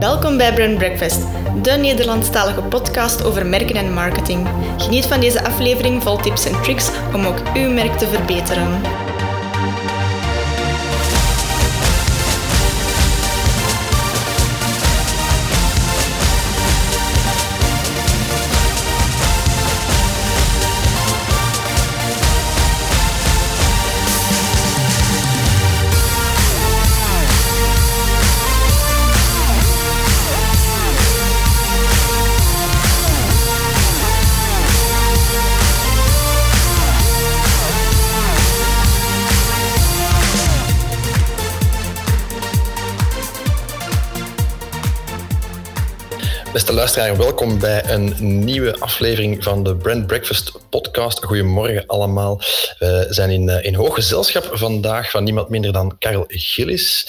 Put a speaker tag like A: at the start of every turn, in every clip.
A: Welkom bij Brand Breakfast, de Nederlandstalige podcast over merken en marketing. Geniet van deze aflevering vol tips en tricks om ook uw merk te verbeteren.
B: Welkom bij een nieuwe aflevering van de Brand Breakfast podcast. Goedemorgen allemaal. We zijn in, eh, in hoog gezelschap vandaag van niemand minder dan Karel Gillis.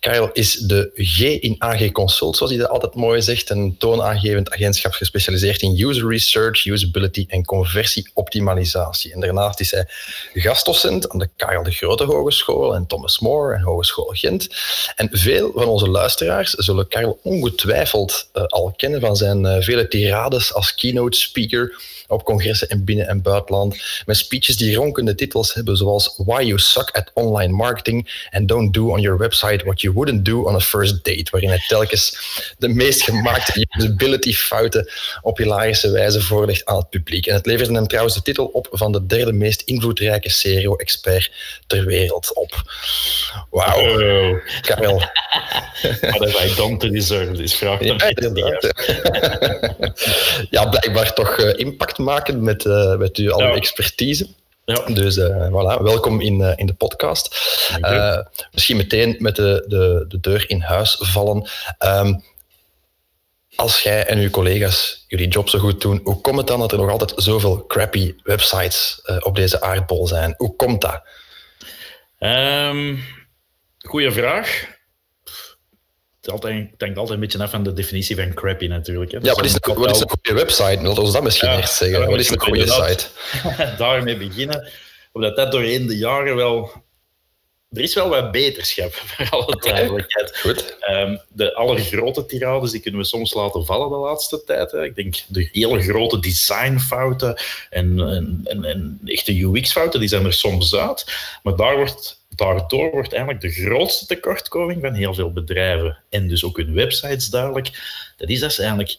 B: Karel is de G in AG Consult, zoals hij dat altijd mooi zegt. Een toonaangevend agentschap gespecialiseerd in user research, usability en conversieoptimalisatie. En daarnaast is hij gastdocent aan de Karel de Grote Hogeschool en Thomas More en Hogeschool Gent. En veel van onze luisteraars zullen Karel ongetwijfeld uh, al kennen van zijn uh, vele tirades als keynote speaker op congressen in binnen- en buitenland. Met speeches die ronkende titels hebben, zoals Why You Suck at Online Marketing and Don't Do on Your Website What You Wouldn't Do on a First Date. Waarin hij telkens de meest gemaakte usability fouten op hilarische wijze voorlegt aan het publiek. En het leverde hem trouwens de titel op van de derde meest invloedrijke SEO-expert ter wereld op. Wauw.
C: Oh.
B: Karel.
C: What have I done to deserve this? Vraag dan
B: Ja, blijkbaar toch uh, maken met, uh, met uw al uw
C: Ja.
B: expertise.
C: Ja.
B: Dus uh, voilà, welkom in, uh, in de podcast. Uh, misschien meteen met de, de, de deur in huis vallen. Um, als jij en uw collega's jullie job zo goed doen, hoe komt het dan dat er nog altijd zoveel crappy websites op deze aardbol zijn? Hoe komt dat?
C: Um, goeie vraag. Altijd, het hangt altijd een beetje af van de definitie van crappy natuurlijk. Hè.
B: Ja, wat is, een, wat is een goede website? Laten we dat misschien
C: Ja,
B: eerst zeggen.
C: ja,
B: Wat is een goede site?
C: Daarmee beginnen. Omdat dat doorheen de jaren wel... Er is wel wat beterschap, voor alle duidelijkheid.
B: Goed.
C: Um, de allergrote tirades die kunnen we soms laten vallen de laatste tijd. Hè. Ik denk de hele grote designfouten en, en, en, en echte UX-fouten, die zijn er soms uit. Maar daar wordt, daardoor wordt eigenlijk de grootste tekortkoming van heel veel bedrijven en dus ook hun websites duidelijk. Dat is dat ze eigenlijk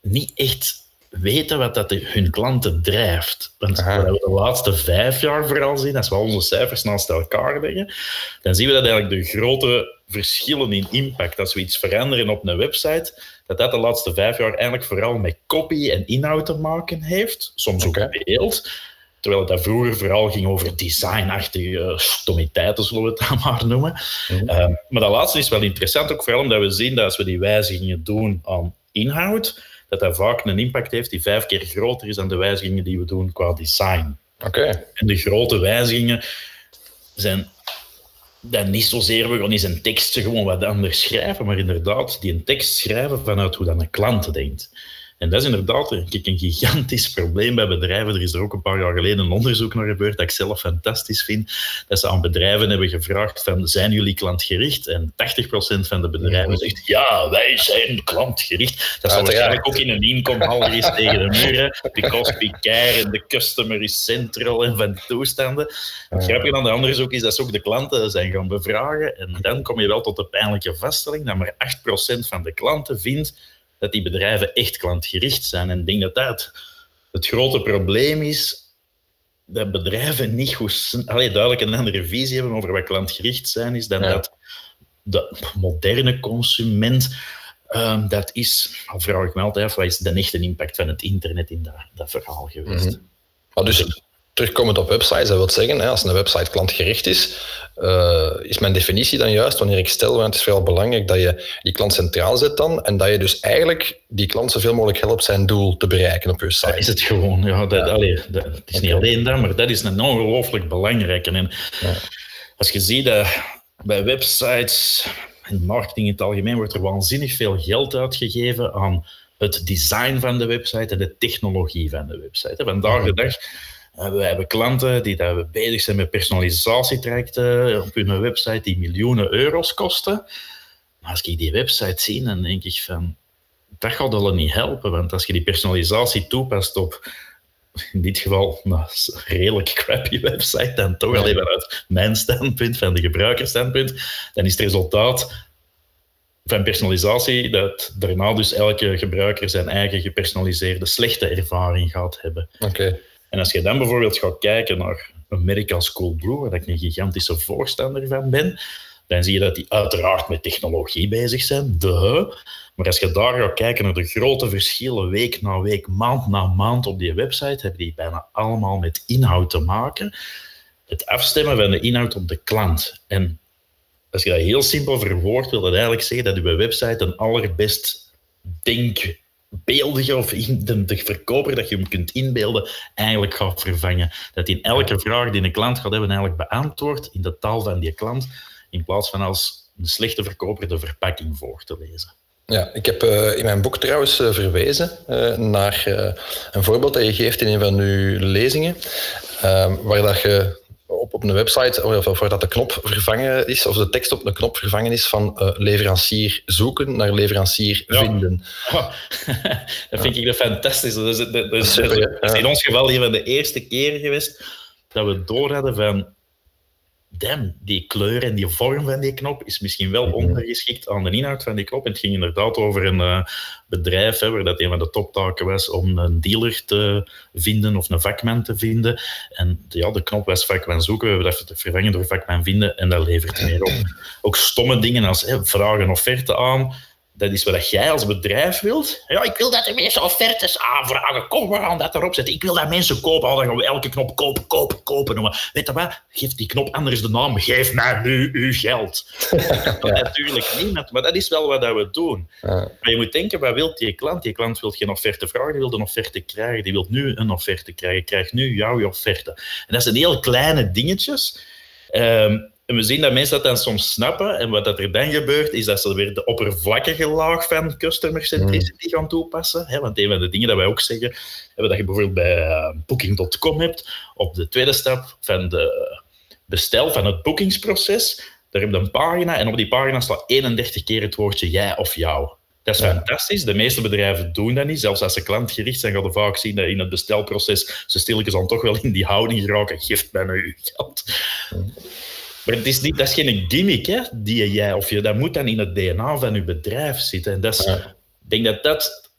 C: niet echt weten wat dat hun klanten drijft. Want
B: Aha.
C: wat we de laatste vijf jaar vooral zien, als we onze cijfers naast elkaar leggen, dan zien we dat eigenlijk de grote verschillen in impact, als we iets veranderen op een website, dat dat de laatste vijf jaar eigenlijk vooral met copy en inhoud te maken heeft, soms ook beeld. Terwijl het dat vroeger vooral ging over designachtige eh, stommiteiten, zullen we het dan maar noemen.
B: Mhm.
C: Um, maar dat laatste is wel interessant, ook vooral omdat we zien dat als we die wijzigingen doen aan inhoud, dat dat vaak een impact heeft die vijf keer groter is dan de wijzigingen die we doen qua design.
B: Oké.
C: En de grote wijzigingen zijn dan niet zozeer, we gaan eens een tekstje gewoon wat anders schrijven, maar inderdaad die een tekst schrijven vanuit hoe dan een klant denkt. En dat is inderdaad ik, een gigantisch probleem bij bedrijven. Er is er ook een paar jaar geleden een onderzoek naar gebeurd dat ik zelf fantastisch vind. Dat ze aan bedrijven hebben gevraagd van, zijn jullie klantgericht? En 80% van de bedrijven zegt, ja, wij zijn klantgericht. Dat is
B: Uiteraard.
C: waarschijnlijk ook in een inkomhouder is tegen de muren. Because we care en de customer is central en van toestanden. Het grappige aan de andere zoek is dat ze ook de klanten zijn gaan bevragen. En dan kom je wel tot de pijnlijke vaststelling dat maar 8% van de klanten vindt dat die bedrijven echt klantgericht zijn. En ik denk dat dat het grote probleem is, dat bedrijven niet goed, allee, duidelijk een andere visie hebben over wat klantgericht zijn, is dan
B: Ja.
C: dat de moderne consument, ehm, dat is, al vraag ik me altijd af, wat is de echte impact van het internet in dat, dat verhaal geweest?
B: Maar dus terugkomend op websites, dat wil zeggen, als een website klantgericht is, eh, is mijn definitie dan juist wanneer ik stel, want het is veel belangrijk dat je die klant centraal zet dan en dat je dus eigenlijk die klant zoveel mogelijk helpt zijn doel te bereiken op je
C: Dat
B: site.
C: is het gewoon. Ja, dat,
B: Ja.
C: allee, dat, het is niet alleen dat, maar dat is een ongelooflijk belangrijke. En
B: Ja.
C: als je ziet dat bij websites en marketing in het algemeen wordt er waanzinnig veel geld uitgegeven aan het design van de website en de technologie van de website. Vandaag de dag we hebben klanten die we bezig zijn met personalisatietrajecten op hun website die miljoenen euro's kosten. Maar als ik die website zie, dan denk ik van, dat gaat wel niet helpen. Want als je die personalisatie toepast op, in dit geval, nou, redelijk crappy website, dan toch alleen vanuit mijn standpunt, van de gebruikersstandpunt, dan is het resultaat van personalisatie dat daarna dus elke gebruiker zijn eigen gepersonaliseerde slechte ervaring gaat hebben.
B: Oké.
C: En als je dan bijvoorbeeld gaat kijken naar een merk als Coolblue, waar ik een gigantische voorstander van ben, dan zie je dat die uiteraard met technologie bezig zijn, de. Maar als je daar gaat kijken naar de grote verschillen week na week, maand na maand op die website, hebben die bijna allemaal met inhoud te maken. Het afstemmen van de inhoud op de klant. En als je dat heel simpel verwoordt, wil dat eigenlijk zeggen dat je website een allerbest denkbeeldige of de, de verkoper dat je hem kunt inbeelden, eigenlijk gaat vervangen. Dat in elke vraag die een klant gaat hebben, eigenlijk beantwoord in de taal van die klant, in plaats van als een slechte verkoper de verpakking voor te lezen.
B: Ja, ik heb uh, in mijn boek trouwens uh, verwezen uh, naar een voorbeeld dat je geeft in een van uw lezingen, waar dat je op, op een website, of waar dat de knop vervangen is, of de tekst op een knop vervangen is van uh, leverancier zoeken naar leverancier ja. vinden.
C: Oh, dat vind ik fantastisch. Dat is, dat, dat is, dat is in ons geval een van de eerste keren geweest dat we door hadden van damn, die kleur en die vorm van die knop is misschien wel ondergeschikt aan de inhoud van die knop. En het ging inderdaad over een uh, bedrijf hè, waar dat een van de toptaken was om een dealer te vinden of een vakman te vinden. En ja, de knop was vakman zoeken. We hebben dat vervangen door vakman vinden en dat levert meer op. Ook stomme dingen als hè, vragen een offerte aan dat is wat jij als bedrijf wilt. Ja, ik wil dat er mensen offertes aanvragen. Kom, we gaan dat erop zetten. Ik wil dat mensen kopen. Oh, dan gaan we elke knop kopen, kopen, kopen noemen. Weet je wat? Geef die knop anders de naam. Geef mij nu uw geld. dat natuurlijk niemand, maar dat is wel wat we doen. Ja. Maar je moet denken, wat wil die klant? Die klant wil geen offerte vragen, die wil een offerte krijgen. Die wil nu een offerte krijgen. Krijgt nu jouw offerte. En dat zijn heel kleine dingetjes. Um, en we zien dat mensen dat dan soms snappen. En wat dat er dan gebeurt, is dat ze weer de oppervlakkige laag van customer centricity gaan toepassen. want een van de dingen dat wij ook zeggen, dat je bijvoorbeeld bij uh, Booking.com hebt, op de tweede stap van de bestel van het boekingsproces, daar heb je een pagina en op die pagina staat 31 keer het woordje jij of jou. Dat is fantastisch. De meeste bedrijven doen dat niet. Zelfs als ze klantgericht zijn, gaan we vaak zien dat in het bestelproces ze stilletjes dan toch wel in die houding geraken. Geef mij nu geld. Maar het is niet, dat is geen gimmick hè, die jij, of je, dat moet dan in het DNA van je bedrijf zitten. En dat is, Ik denk dat dat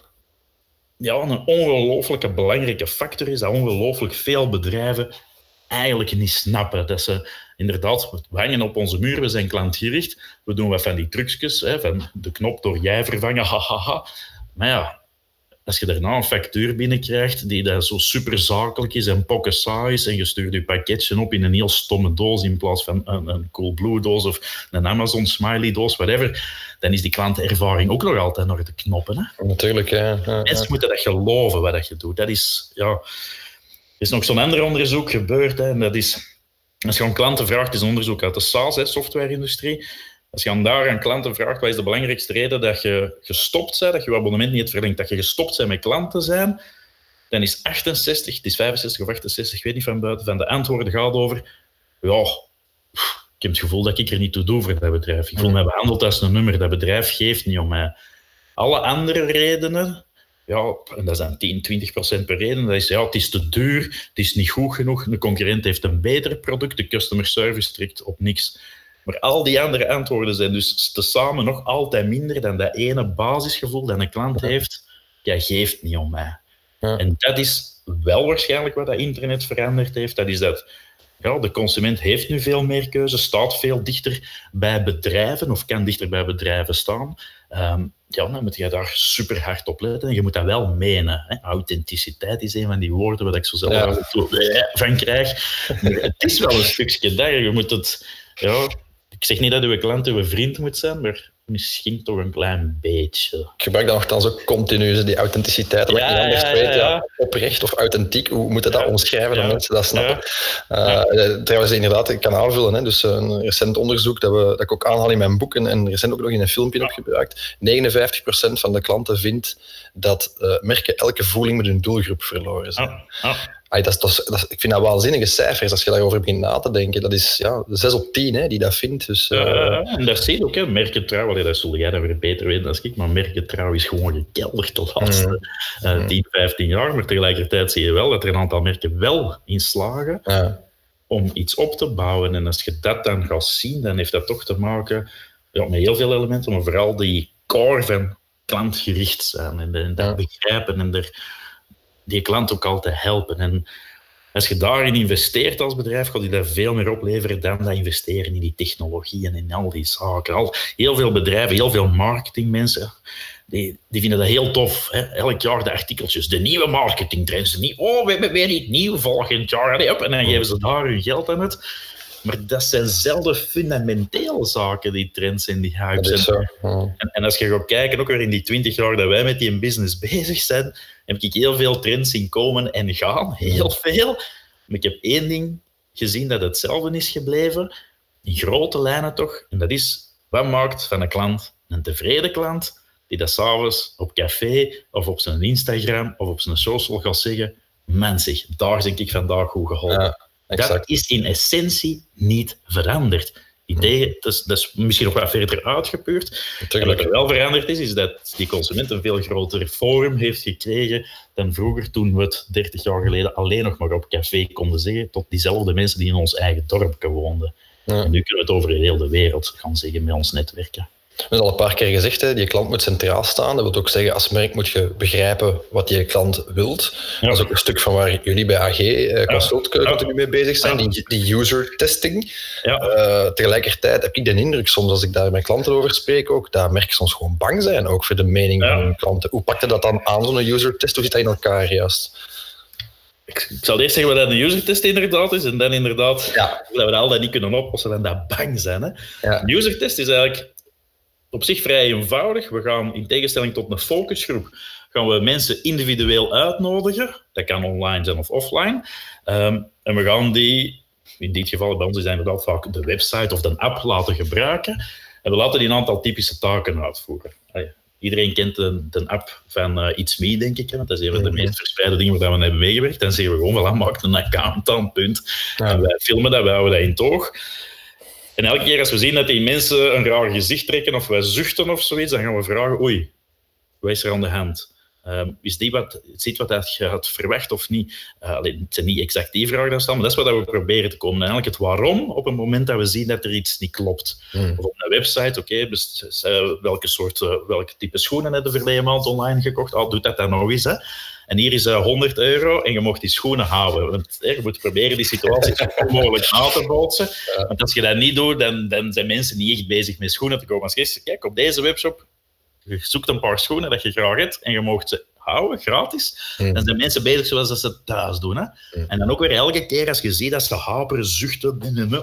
C: ja, een ongelooflijke belangrijke factor is, dat ongelooflijk veel bedrijven eigenlijk niet snappen. Dat ze inderdaad, we hangen op onze muur, we zijn klantgericht, we doen wat van die trucjes, hè, van de knop door jij vervangen, hahaha. Ha, ha. Maar ja, als je daarna een factuur binnenkrijgt die dat zo super zakelijk is en pokken saai is en je stuurt je pakketje op in een heel stomme doos in plaats van een, een Coolblue doos of een Amazon Smiley doos, whatever, dan is die klantervaring ook nog altijd naar de knoppen. Hè?
B: Natuurlijk, ja. ja
C: Mensen moeten dat geloven wat dat je doet. Dat is, ja... Er is nog zo'n ander onderzoek gebeurd hè, en dat is... Als je aan klanten vraagt, is een onderzoek uit de SaaS, softwareindustrie, als je aan daar aan klanten vraagt, wat is de belangrijkste reden dat je gestopt bent, dat je je abonnement niet verlengt, dat je gestopt bent met klanten zijn, dan is 68, het is 65 of 68, ik weet niet van buiten, van de antwoorden gaat over, ja, ik heb het gevoel dat ik er niet toe doe voor dat bedrijf. Ik voel me behandeld als een nummer. Dat bedrijf geeft niet om mij. Alle andere redenen, ja, en dat zijn 10, 20 procent per reden, dat is ja, het is te duur, het is niet goed genoeg, de concurrent heeft een beter product, de customer service trekt op niks. Maar al die andere antwoorden zijn dus tezamen nog altijd minder dan dat ene basisgevoel dat een klant heeft. Ja, geeft niet om mij. Ja. En dat is wel waarschijnlijk wat dat internet veranderd heeft. Dat is dat ja, de consument heeft nu veel meer keuze, staat veel dichter bij bedrijven of kan dichter bij bedrijven staan. Um, ja, dan moet je daar super hard op letten. En je moet dat wel menen. Hè. Authenticiteit is een van die woorden waar ik zo zelf ja. van krijg. Maar het is wel een stukje daar. Je moet het... Ja, ik zeg niet dat uw klant uw vriend moet zijn, maar misschien toch een klein beetje.
B: Ik gebruik dan nogthans ook continu die authenticiteit. Dat ja, ik niet anders ja, weet. Ja, oprecht of authentiek, hoe moet je dat omschrijven, dat mensen dat snappen? Uh, trouwens, inderdaad, ik kan aanvullen. Hè, dus een recent onderzoek dat, we, dat ik ook aanhaal in mijn boek en, en recent ook nog in een filmpje heb gebruikt. 59% van de klanten vindt dat uh, merken elke voeling met hun doelgroep verloren zijn. Is, dat dat ik vind dat waanzinnige cijfers als je daarover begint na te denken. Dat is ja, 6 op 10 hè, die dat vindt. Dus,
C: uh, en dat zie je ook, hè. merkentrouw, dat zul jij dat weer beter weten dan ik, maar merkentrouw is gewoon gekelderd de laatste mm. 10, 15 jaar. Maar tegelijkertijd zie je wel dat er een aantal merken wel in slagen om iets op te bouwen. En als je dat dan gaat zien, dan heeft dat toch te maken ja, met heel veel elementen, maar vooral die core van klantgericht zijn en, en dat begrijpen en er die klant ook altijd helpen. En als je daarin investeert als bedrijf, gaat je daar veel meer opleveren dan dat investeren in die technologie en in al die zaken. Al, heel veel bedrijven, heel veel marketingmensen, die, die vinden dat heel tof. Hè? Elk jaar de artikeltjes, de nieuwe marketingtrends. Niet, oh, we hebben weer niet nieuw volgend jaar. En dan geven ze daar hun geld aan het. Maar dat zijn zelden fundamentele zaken, die trends en die hypes. En, en, als je gaat kijken, ook weer in die twintig jaar dat wij met die business bezig zijn, heb ik heel veel trends zien komen en gaan. Heel veel. Maar ik heb één ding gezien dat hetzelfde is gebleven. In grote lijnen toch. En dat is, wat maakt van een klant een tevreden klant die dat s'avonds op café of op zijn Instagram of op zijn social gaat zeggen, mensig, daar denk ik vandaag goed geholpen. Dat is in essentie niet veranderd. Idee, dat, is, dat is misschien nog wat verder uitgepuurd. En wat er wel veranderd is, is dat die consument een veel groter forum heeft gekregen dan vroeger, toen we het 30 jaar geleden alleen nog maar op café konden zeggen, tot diezelfde mensen die in ons eigen dorp woonden. En nu kunnen we het over heel de wereld gaan zeggen met ons netwerken.
B: We hebben al een paar keer gezegd, hè, die klant moet centraal staan. Dat wil ook zeggen, als merk moet je begrijpen wat die klant wilt. Dat is ook een stuk van waar jullie bij AG uh, Consult continu mee bezig zijn, die, die user testing. Uh, tegelijkertijd heb ik de indruk soms, als ik daar met klanten over spreek, ook, dat merken soms gewoon bang zijn ook voor de mening van hun klanten. Hoe pakt je dat dan aan, zo'n user test? Hoe zit dat in elkaar juist?
C: ik, zal eerst zeggen wat een user test inderdaad is, en dan inderdaad ja. dat we al dat niet kunnen oplossen en dat bang zijn. Hè. Ja. Een user test is eigenlijk op zich vrij eenvoudig. We gaan in tegenstelling tot een focusgroep, gaan we mensen individueel uitnodigen. Dat kan online zijn of offline. Ehm, en we gaan die, in dit geval bij ons is inderdaad vaak de website of de app laten gebruiken. En we laten die een aantal typische taken uitvoeren. Iedereen kent de, de app van uh, It's Me, denk ik. Want dat is een van de meest verspreide dingen waar we hebben meegewerkt. Dan zeggen we gewoon, wel, maak een account dan, punt. En wij filmen dat, wij houden dat in toog. En elke keer als we zien dat die mensen een raar gezicht trekken of wij zuchten of zoiets, dan gaan we vragen, oei, wat is er aan de hand? Um, is die wat, ziet wat je had verwacht of niet? Uh, alleen, het zijn niet exact die vragen dan staan, maar dat is wat we proberen te komen. En eigenlijk het waarom op het moment dat we zien dat er iets niet klopt. Hmm. Of op een website, oké, okay, welke soort, uh, welke type schoenen hebben de verleden maand online gekocht? Oh, doet dat dan nog eens, hè? En hier is uh, eh, 100 euro en je mocht die schoenen houden. Want, je moet proberen die situatie zo goed mogelijk na te bootsen. Want als je dat niet doet, dan, dan zijn mensen niet echt bezig met schoenen te komen. Als je kijk, op deze webshop, je zoekt een paar schoenen dat je graag hebt en je mocht ze houden, gratis. Mm. Dan zijn mensen bezig zoals dat ze thuis doen. Hè? Mm. En dan ook weer elke keer als je ziet dat ze haperen, zuchten,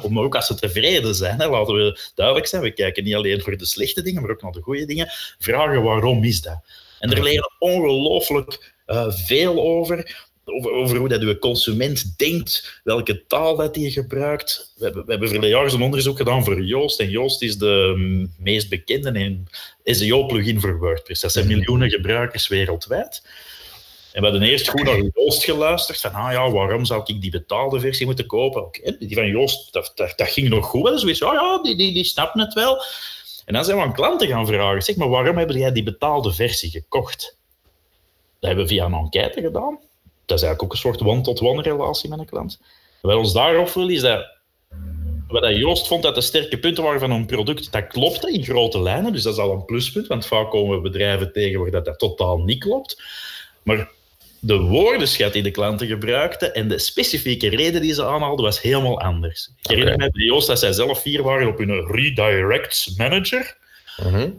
C: maar ook als ze tevreden zijn. Hè, laten we duidelijk zijn, we kijken niet alleen voor de slechte dingen, maar ook naar de goede dingen. Vragen waarom is dat? En er leren ongelooflijk uh, veel over. Over, over, hoe dat uw consument denkt, welke taal dat hij gebruikt. We hebben, we hebben verleden jaar een onderzoek gedaan voor Joost. En Joost is de mm, meest bekende SEO-plugin voor WordPress. Dat zijn mhm. miljoenen gebruikers wereldwijd. En we hadden eerst goed naar Joost geluisterd. Van, ah ja, waarom zou ik die betaalde versie moeten kopen? Okay, die van Joost, dat, dat, dat ging nog goed. Dus we ja, ja die, die, die snappen het wel. En dan zijn we aan klanten gaan vragen. Zeg maar, waarom hebben jij die betaalde versie gekocht? Dat hebben we via een enquête gedaan. Dat is eigenlijk ook een soort one-tot-one relatie met een klant. Wat ons daarop wil, is dat wat Joost vond dat de sterke punten waren van een product, dat klopte in grote lijnen. Dus dat is al een pluspunt, want vaak komen we bedrijven tegen waar dat, dat totaal niet klopt. Maar de woordenschat die de klanten gebruikten en de specifieke reden die ze aanhaalden, was helemaal anders. Ik herinner me bij Joost dat zij zelf vier waren op hun redirect manager. Mhm.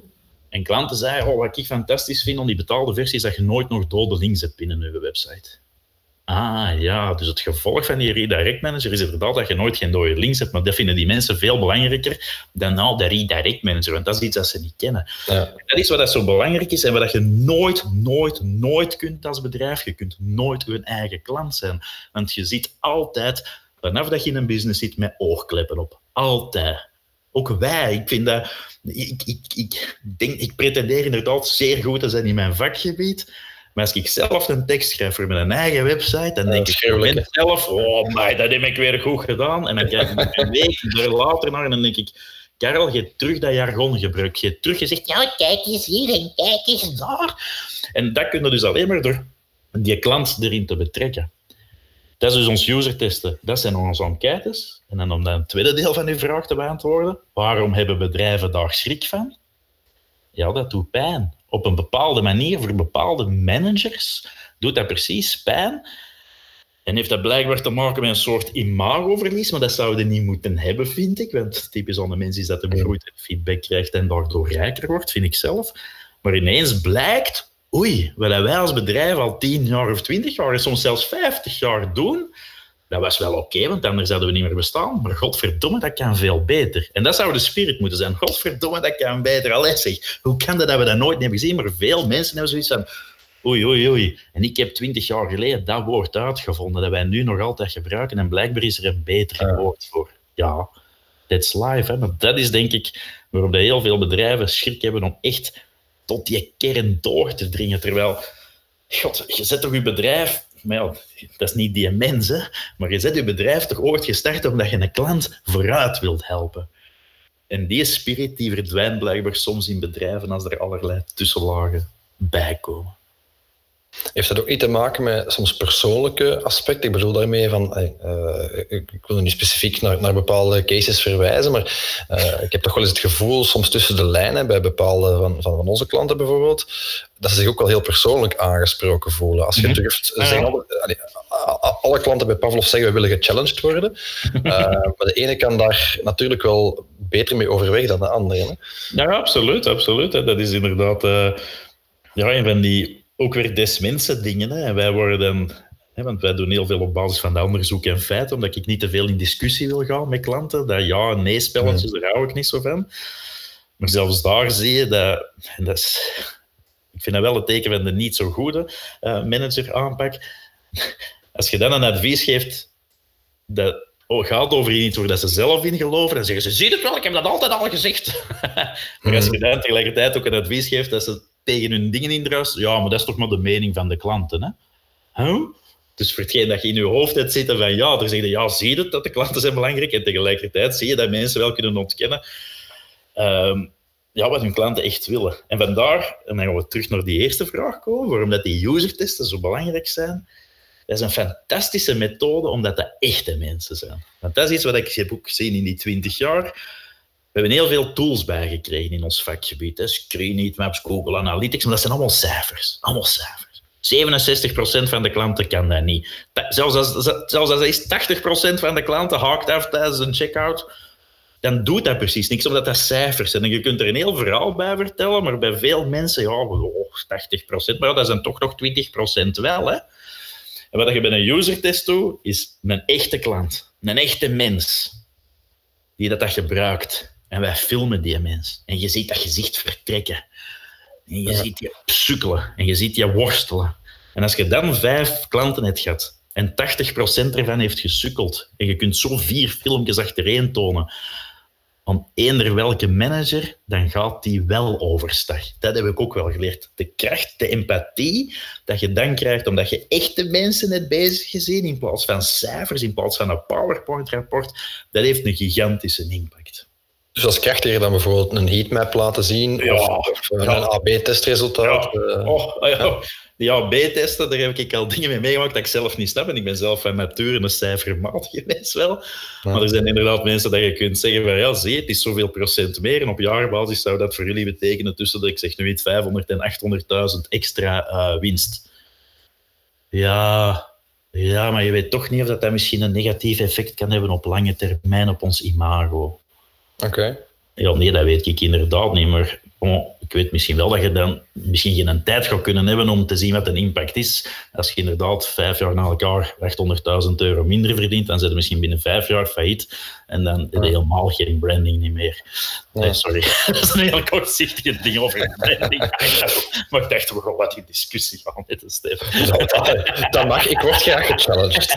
C: En klanten zeiden, oh, wat ik fantastisch vind aan die betaalde versie, is dat je nooit nog dode links hebt binnen je website. Ah ja, dus het gevolg van die redirect manager is inderdaad dat je nooit geen dode links hebt, maar dat vinden die mensen veel belangrijker dan nou de redirect manager, want dat is iets dat ze niet kennen. Ja. Dat is wat dat zo belangrijk is en wat je nooit, nooit, nooit kunt als bedrijf. Je kunt nooit je eigen klant zijn, want je ziet altijd, vanaf dat je in een business zit, met oogkleppen op. Altijd. Ook wij, ik vind dat ik, ik, ik, denk, ik pretendeer inderdaad zeer goed te zijn in mijn vakgebied. Maar als ik zelf een tekst schrijf voor mijn eigen website, dan denk ik zelf, oh my, dat heb ik weer goed gedaan. En dan kijk ik een week er later naar en dan denk ik, Karel, je hebt terug dat jargon gebruikt. Je hebt terug gezegd, ja, kijk eens hier en kijk eens daar. En dat kun je dus alleen maar door die klant erin te betrekken. Dat is dus ons user testen. Dat zijn onze enquêtes. En dan om dan het tweede deel van uw vraag te beantwoorden. Waarom hebben bedrijven daar schrik van? Ja, dat doet pijn. Op een bepaalde manier, voor bepaalde managers, doet dat precies pijn. En heeft dat blijkbaar te maken met een soort imagoverlies, maar dat zouden niet moeten hebben, vind ik. Want typisch aan de mens is dat de groeit feedback krijgt en daardoor rijker wordt, vind ik zelf. Maar ineens blijkt oei, wat wij als bedrijf al 10 jaar of 20 jaar, en soms zelfs 50 jaar doen, dat was wel oké, want anders zouden we niet meer bestaan. Maar godverdomme, dat kan veel beter. En dat zou de spirit moeten zijn. Godverdomme, dat kan beter. Allee zeg, hoe kan dat dat we dat nooit hebben gezien? Maar veel mensen hebben zoiets van, oei, oei, oei. En ik heb 20 jaar geleden dat woord uitgevonden, dat wij nu nog altijd gebruiken. En blijkbaar is er een beter woord voor. Ja, that's life. Hè? Maar dat is denk ik waarom heel veel bedrijven schrik hebben om echt tot die kern door te dringen. Terwijl, god, je zet toch je bedrijf, maar ja, dat is niet die mens, hè, maar je zet je bedrijf toch ooit gestart omdat je een klant vooruit wilt helpen. En die spirit die verdwijnt blijkbaar soms in bedrijven als er allerlei tussenlagen bij komen.
B: Heeft dat ook iets te maken met soms persoonlijke aspecten? Ik bedoel daarmee van, uh, ik wil nu specifiek naar, naar bepaalde cases verwijzen, maar uh, ik heb toch wel eens het gevoel, soms tussen de lijnen, bij bepaalde van, van, van onze klanten bijvoorbeeld, dat ze zich ook wel heel persoonlijk aangesproken voelen. Als je mm -hmm. durft, zeggen alle, alle, klanten bij Pavlov zeggen, we willen gechallenged worden. uh, maar de ene kan daar natuurlijk wel beter mee overweg dan de andere. Hè?
C: Ja, absoluut, absoluut. Dat is inderdaad ja, een van die ook weer des mensen dingen. Hè. En wij worden, hè, want wij doen heel veel op basis van de onderzoek en feiten, omdat ik niet te veel in discussie wil gaan met klanten. Dat ja- en nee-spelletjes, daar hou ik niet zo van. Maar zelfs daar zie je dat, en dat is, ik vind dat wel het teken van de niet zo goede uh, manager aanpak. Als je dan een advies geeft dat oh, gaat over iets waar dat ze zelf in geloven, dan zeggen ze, zie het wel, ik heb dat altijd al gezegd. maar als je mhm. dan tegelijkertijd ook een advies geeft dat ze tegen hun dingen indruist. Ja, maar dat is toch maar de mening van de klanten. Hè? Dus voor hetgeen dat je in je hoofd hebt zitten van ja, dan zeg je ja, zie je dat de klanten zijn belangrijk. En tegelijkertijd zie je dat mensen wel kunnen ontkennen um, ja, wat hun klanten echt willen. En vandaar, en dan gaan we terug naar die eerste vraag komen, waarom dat die user-testen zo belangrijk zijn. Dat is een fantastische methode, omdat dat echte mensen zijn. Want dat is iets wat ik heb ook gezien in die 20 jaar we hebben heel veel tools bijgekregen in ons vakgebied. Hè. Screen Maps, Google Analytics, maar dat zijn allemaal cijfers. Allemaal cijfers. 67% van de klanten kan dat niet. Zelfs als, zelfs als is 80% van de klanten haakt af tijdens een checkout, dan doet dat precies niks, omdat dat cijfers zijn. En je kunt er een heel verhaal bij vertellen, maar bij veel mensen, ja, oh, 80%, maar dat zijn toch nog 20% wel. Hè? En wat je bij een user test doet, is een echte klant, een echte mens, die dat, dat gebruikt. En wij filmen die mens. En je ziet dat gezicht vertrekken. En je ziet je sukkelen. En je ziet je worstelen. En als je dan vijf klanten hebt gehad en 80% ervan heeft gesukkeld en je kunt zo vier filmpjes achtereen tonen van eender welke manager, dan gaat die wel overstag. Dat heb ik ook wel geleerd. De kracht, de empathie dat je dan krijgt omdat je echte mensen hebt bezig gezien in plaats van cijfers, in plaats van een PowerPoint-rapport, dat heeft een gigantische impact.
B: Dus als krachtiger dan bijvoorbeeld een heatmap laten zien ja, of, een AB-testresultaat.
C: Ja. Uh, oh, ja. Die AB-testen, daar heb ik al dingen mee meegemaakt dat ik zelf niet snap. En ik ben zelf van nature een cijfermatige mens wel. Maar er zijn inderdaad mensen dat je kunt zeggen van ja, zie, het is zoveel procent meer. En op jaarbasis zou dat voor jullie betekenen tussen, ik zeg nu iets, 500 en 800.000 extra uh, winst. Ja, ja, maar je weet toch niet of dat, dat misschien een negatief effect kan hebben op lange termijn op ons imago.
B: Oké.
C: Ja, nee, dat weet ik inderdaad niet. Maar oh, ik weet misschien wel dat je dan misschien geen tijd gaat kunnen hebben om te zien wat een impact is. Als je inderdaad vijf jaar na elkaar 800.000 euro minder verdient, dan zit je misschien binnen vijf jaar failliet. En dan heb je helemaal geen branding niet meer. Nee, sorry. dat is een heel kortzichtige ding over branding. maar ik dacht, we gaan wat in discussie gaan met de Stefan.
B: Dat mag. Ik word graag gechallenged.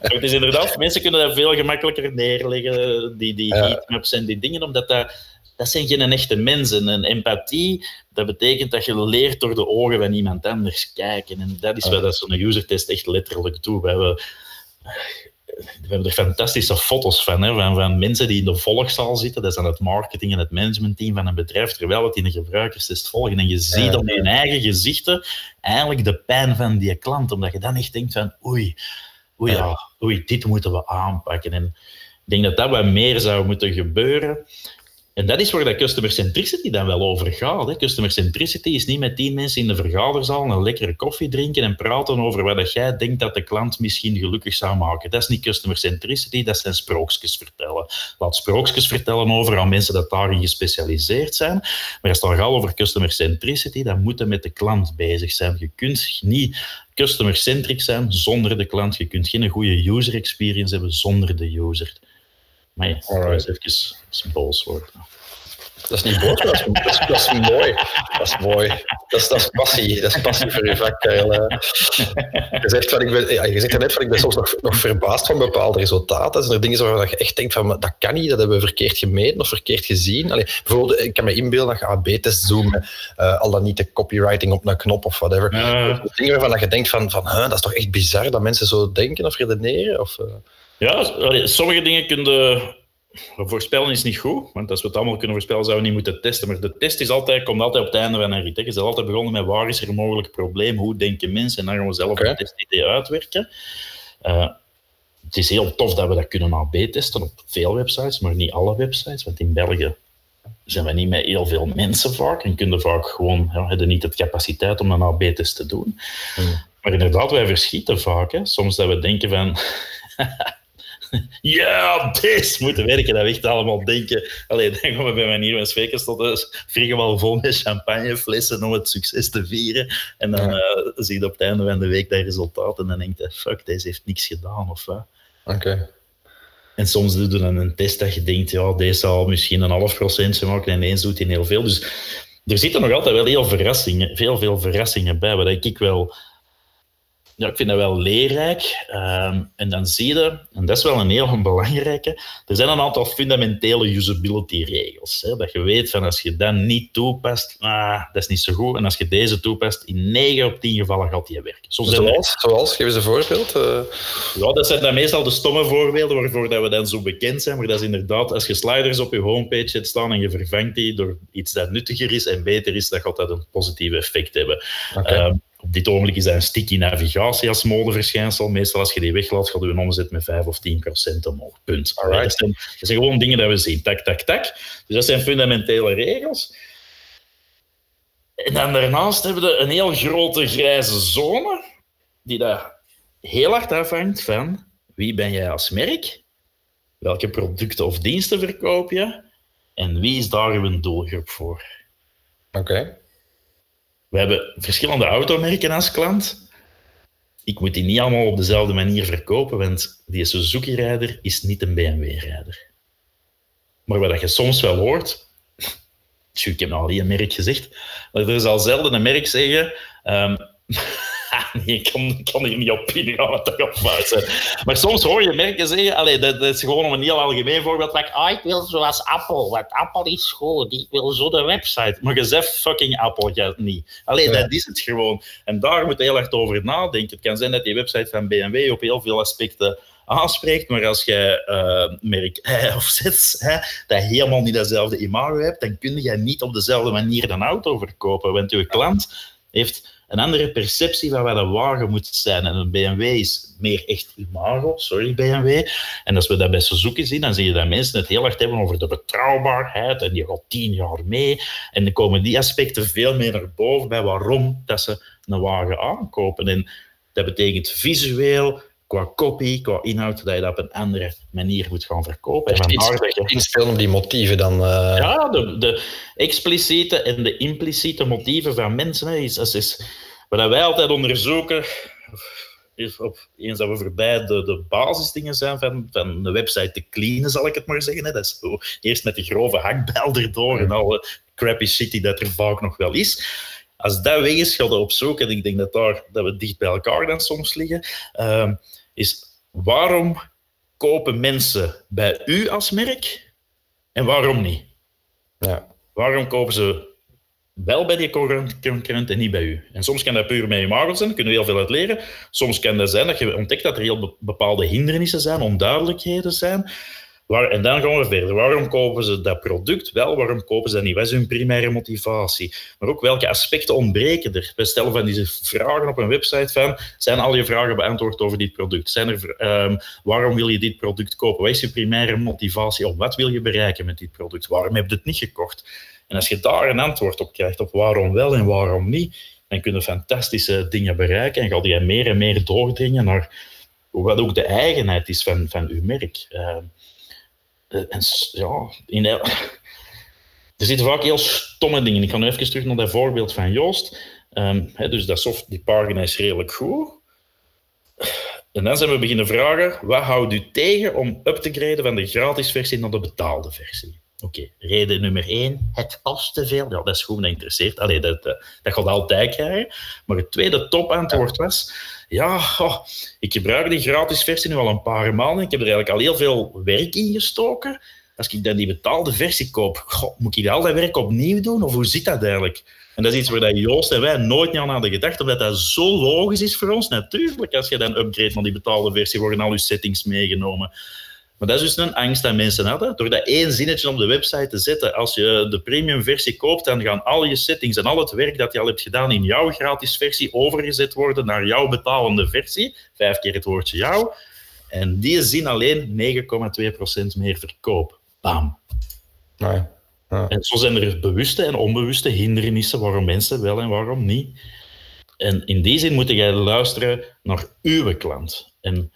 C: het is inderdaad, mensen kunnen dat veel gemakkelijker neerleggen, die, die heatmaps en die dingen, omdat dat dat zijn geen echte mensen. En empathie, dat betekent dat je leert door de ogen van iemand anders kijken. En dat is wat dat zo'n usertest echt letterlijk doet. We hebben, we hebben er fantastische foto's van, hè, van, van mensen die in de volgzaal zitten. Dat is dan het marketing en het managementteam van een bedrijf, terwijl het in de gebruikerstest volgen. En je ziet op je eigen gezichten eigenlijk de pijn van die klant, omdat je dan echt denkt van oei, oei, ja, oei dit moeten we aanpakken. En ik denk dat dat wat meer zou moeten gebeuren. En dat is waar dat customer centricity dan wel over gaat. Hè. Customer centricity is niet met tien mensen in de vergaderzaal een lekkere koffie drinken en praten over wat jij denkt dat de klant misschien gelukkig zou maken. Dat is niet customer centricity, dat zijn sprookjes vertellen. Laat sprookjes vertellen over aan mensen dat daarin gespecialiseerd zijn. Maar als het gaat over customer centricity, dan moet je met de klant bezig zijn. Je kunt niet customer-centric zijn zonder de klant. Je kunt geen goede user experience hebben zonder de user. Maar ja, dat is even een boos worden.
B: Dat is niet boos, dat is, dat, is, dat is, mooi. Dat is mooi. Dat is, dat is passie. Dat is passie voor je vak, Je zegt, van, ik ben, ja, je zegt net van ik ben soms nog, nog verbaasd van bepaalde resultaten. Zijn er dingen waarvan je echt denkt van dat kan niet, dat hebben we verkeerd gemeten of verkeerd gezien. Allee, bijvoorbeeld, ik kan me inbeelden dat je AB-test zoomen, uh, al dan niet de copywriting op een knop of whatever. Uh. Dingen waarvan je denkt van, van huh, dat is toch echt bizar dat mensen zo denken of redeneren? Of, uh...
C: Ja, sommige dingen kunnen voorspellen is niet goed, want als we het allemaal kunnen voorspellen, zouden we niet moeten testen. Maar de test is altijd, komt altijd op het einde van een rit. Je bent altijd begonnen met waar is er een mogelijk probleem, hoe denken mensen, en dan gaan we zelf okay. een testidee uitwerken. Uh, het is heel tof dat we dat kunnen AB-testen op veel websites, maar niet alle websites, want in België zijn we niet met heel veel mensen vaak en kunnen vaak gewoon, ja, hebben niet de capaciteit om een AB-test te doen. Hmm. Maar inderdaad, wij verschieten vaak. Hè. Soms dat we denken van... ja, deze moeten werken. Dat we echt allemaal denken. Alleen dan gaan we bij manier van spreken tot dus wel vol met champagneflessen om het succes te vieren. En dan uh, zie je op het einde van de week dat resultaat en dan denk je, fuck, deze heeft niks gedaan of wat.
B: Oké.
C: En soms doe je dan een test dat je denkt, ja, deze zal misschien een half procentje maken en ineens doet hij heel veel. Dus er zitten nog altijd wel heel verrassingen, veel, veel verrassingen bij, wat ik wel ja, ik vind dat wel leerrijk. Ehm, en dan zie je, en dat is wel een heel belangrijke, er zijn een aantal fundamentele usability-regels. Dat je weet van als je dat niet toepast, ah, dat is niet zo goed. En als je deze toepast, in 9 op 10 gevallen gaat die werken.
B: Zoals, zoals? Geef eens een voorbeeld. Uh...
C: Ja, dat zijn dan meestal de stomme voorbeelden waarvoor dat we dan zo bekend zijn. Maar dat is inderdaad, als je sliders op je homepage hebt staan en je vervangt die door iets dat nuttiger is en beter is, dan gaat dat een positief effect hebben. Okay. Op dit ogenblik is dat een sticky navigatie als modeverschijnsel. Meestal als je die weglaat, gaat je omzet met 5 of 10 procent omhoog. Punt. Dat, zijn, dat zijn gewoon dingen dat we zien. Tak, tak, tak. Dus dat zijn fundamentele regels. En dan daarnaast hebben we een heel grote grijze zone, die daar heel hard afhangt van wie ben jij als merk, welke producten of diensten verkoop je en wie is daar uw doelgroep voor.
B: Oké.
C: We hebben verschillende automerken als klant. Ik moet die niet allemaal op dezelfde manier verkopen, want die Suzuki-rijder is niet een BMW-rijder. Maar wat je soms wel hoort, ik heb nou al een merk gezegd, maar er zal zelden een merk zeggen, nee, ik kan, kan hier niet op ingaan wat dat Maar soms hoor je merken zeggen, allee, dat, dat, is gewoon om een heel algemeen voorbeeld, like, ah, ik wil zoals Apple, want Apple is goed, ik wil zo de website. Maar je zegt fucking Apple ja, niet. Alleen dat is het gewoon. En daar moet je heel erg over nadenken. Het kan zijn dat die website van BMW op heel veel aspecten aanspreekt, maar als je uh, merk of Z dat helemaal niet dezelfde imago hebt, dan kun je niet op dezelfde manier een auto verkopen, want je klant heeft een andere perceptie van wat een wagen moet zijn. En een BMW is meer echt imago, sorry BMW. En als we dat bij Suzuki zien, dan zie je dat mensen het heel hard hebben over de betrouwbaarheid en die gaat tien jaar mee. En dan komen die aspecten veel meer naar boven bij waarom dat ze een wagen aankopen. En dat betekent visueel, qua copy, qua inhoud, dat je dat op een andere manier moet gaan verkopen.
B: En je... inspelen op die motieven dan. Uh...
C: Ja, de, de, expliciete en de impliciete motieven van mensen. Hè, is, is, is, wat wij altijd onderzoeken, is op, eens dat we voorbij de, de basisdingen zijn van, van de website te cleanen, zal ik het maar zeggen. Hè. Dat is zo, eerst met de grove hakbel erdoor en alle crappy shit die dat er vaak nog wel is. Als dat weg is, gaan we op zoek, en ik denk dat, daar, dat we dicht bij elkaar dan soms liggen, uh, is waarom kopen mensen bij u als merk en waarom niet?
B: Ja.
C: Waarom kopen ze wel bij die concurrent en niet bij u? En soms kan dat puur met je imago zijn, daar kunnen we heel veel uit leren. Soms kan dat zijn dat je ontdekt dat er heel bepaalde hindernissen zijn, onduidelijkheden zijn. En dan gaan we verder. Waarom kopen ze dat product wel? Waarom kopen ze dat niet? Wat is hun primaire motivatie? Maar ook welke aspecten ontbreken er? We stellen van deze vragen op een website van, zijn al je vragen beantwoord over dit product? Zijn er, um, waarom wil je dit product kopen? Wat is je primaire motivatie? Of wat wil je bereiken met dit product? Waarom heb je het niet gekocht? En als je daar een antwoord op krijgt, op waarom wel en waarom niet, dan kun je fantastische dingen bereiken en ga je meer en meer doordringen naar wat ook de eigenheid is van, van uw merk. Uh, en, ja, in er zitten vaak heel stomme dingen. Ik ga nu even terug naar dat voorbeeld van Joost. Um, dus dat soft, die pagina is redelijk goed. En dan zijn we beginnen vragen, wat houdt u tegen om up te graden van de gratis versie naar de betaalde versie? Oké, reden nummer één, het kost te veel. Ja, dat is goed, dat interesseert. Allee, dat, dat, dat gaat altijd krijgen. Maar het tweede topantwoord was, ja, ik gebruik die gratis versie nu al een paar maanden. Ik heb er eigenlijk al heel veel werk in gestoken. Als ik dan die betaalde versie koop, moet ik al dat werk opnieuw doen? Of hoe zit dat eigenlijk? En dat is iets waar Joost en wij nooit aan hadden gedacht, omdat dat zo logisch is voor ons. Natuurlijk, als je dan upgrade van die betaalde versie, worden al je settings meegenomen. Maar dat is dus een angst dat mensen hadden. Door dat één zinnetje op de website te zetten, als je de premium versie koopt, dan gaan al je settings en al het werk dat je al hebt gedaan in jouw gratis versie overgezet worden naar jouw betalende versie. Vijf keer het woordje jou. En die zin alleen 9,2% meer verkoop. Bam.
B: Nee.
C: Ja. En zo zijn er bewuste en onbewuste hindernissen waarom mensen wel en waarom niet. En in die zin moet jij luisteren naar uw klant. En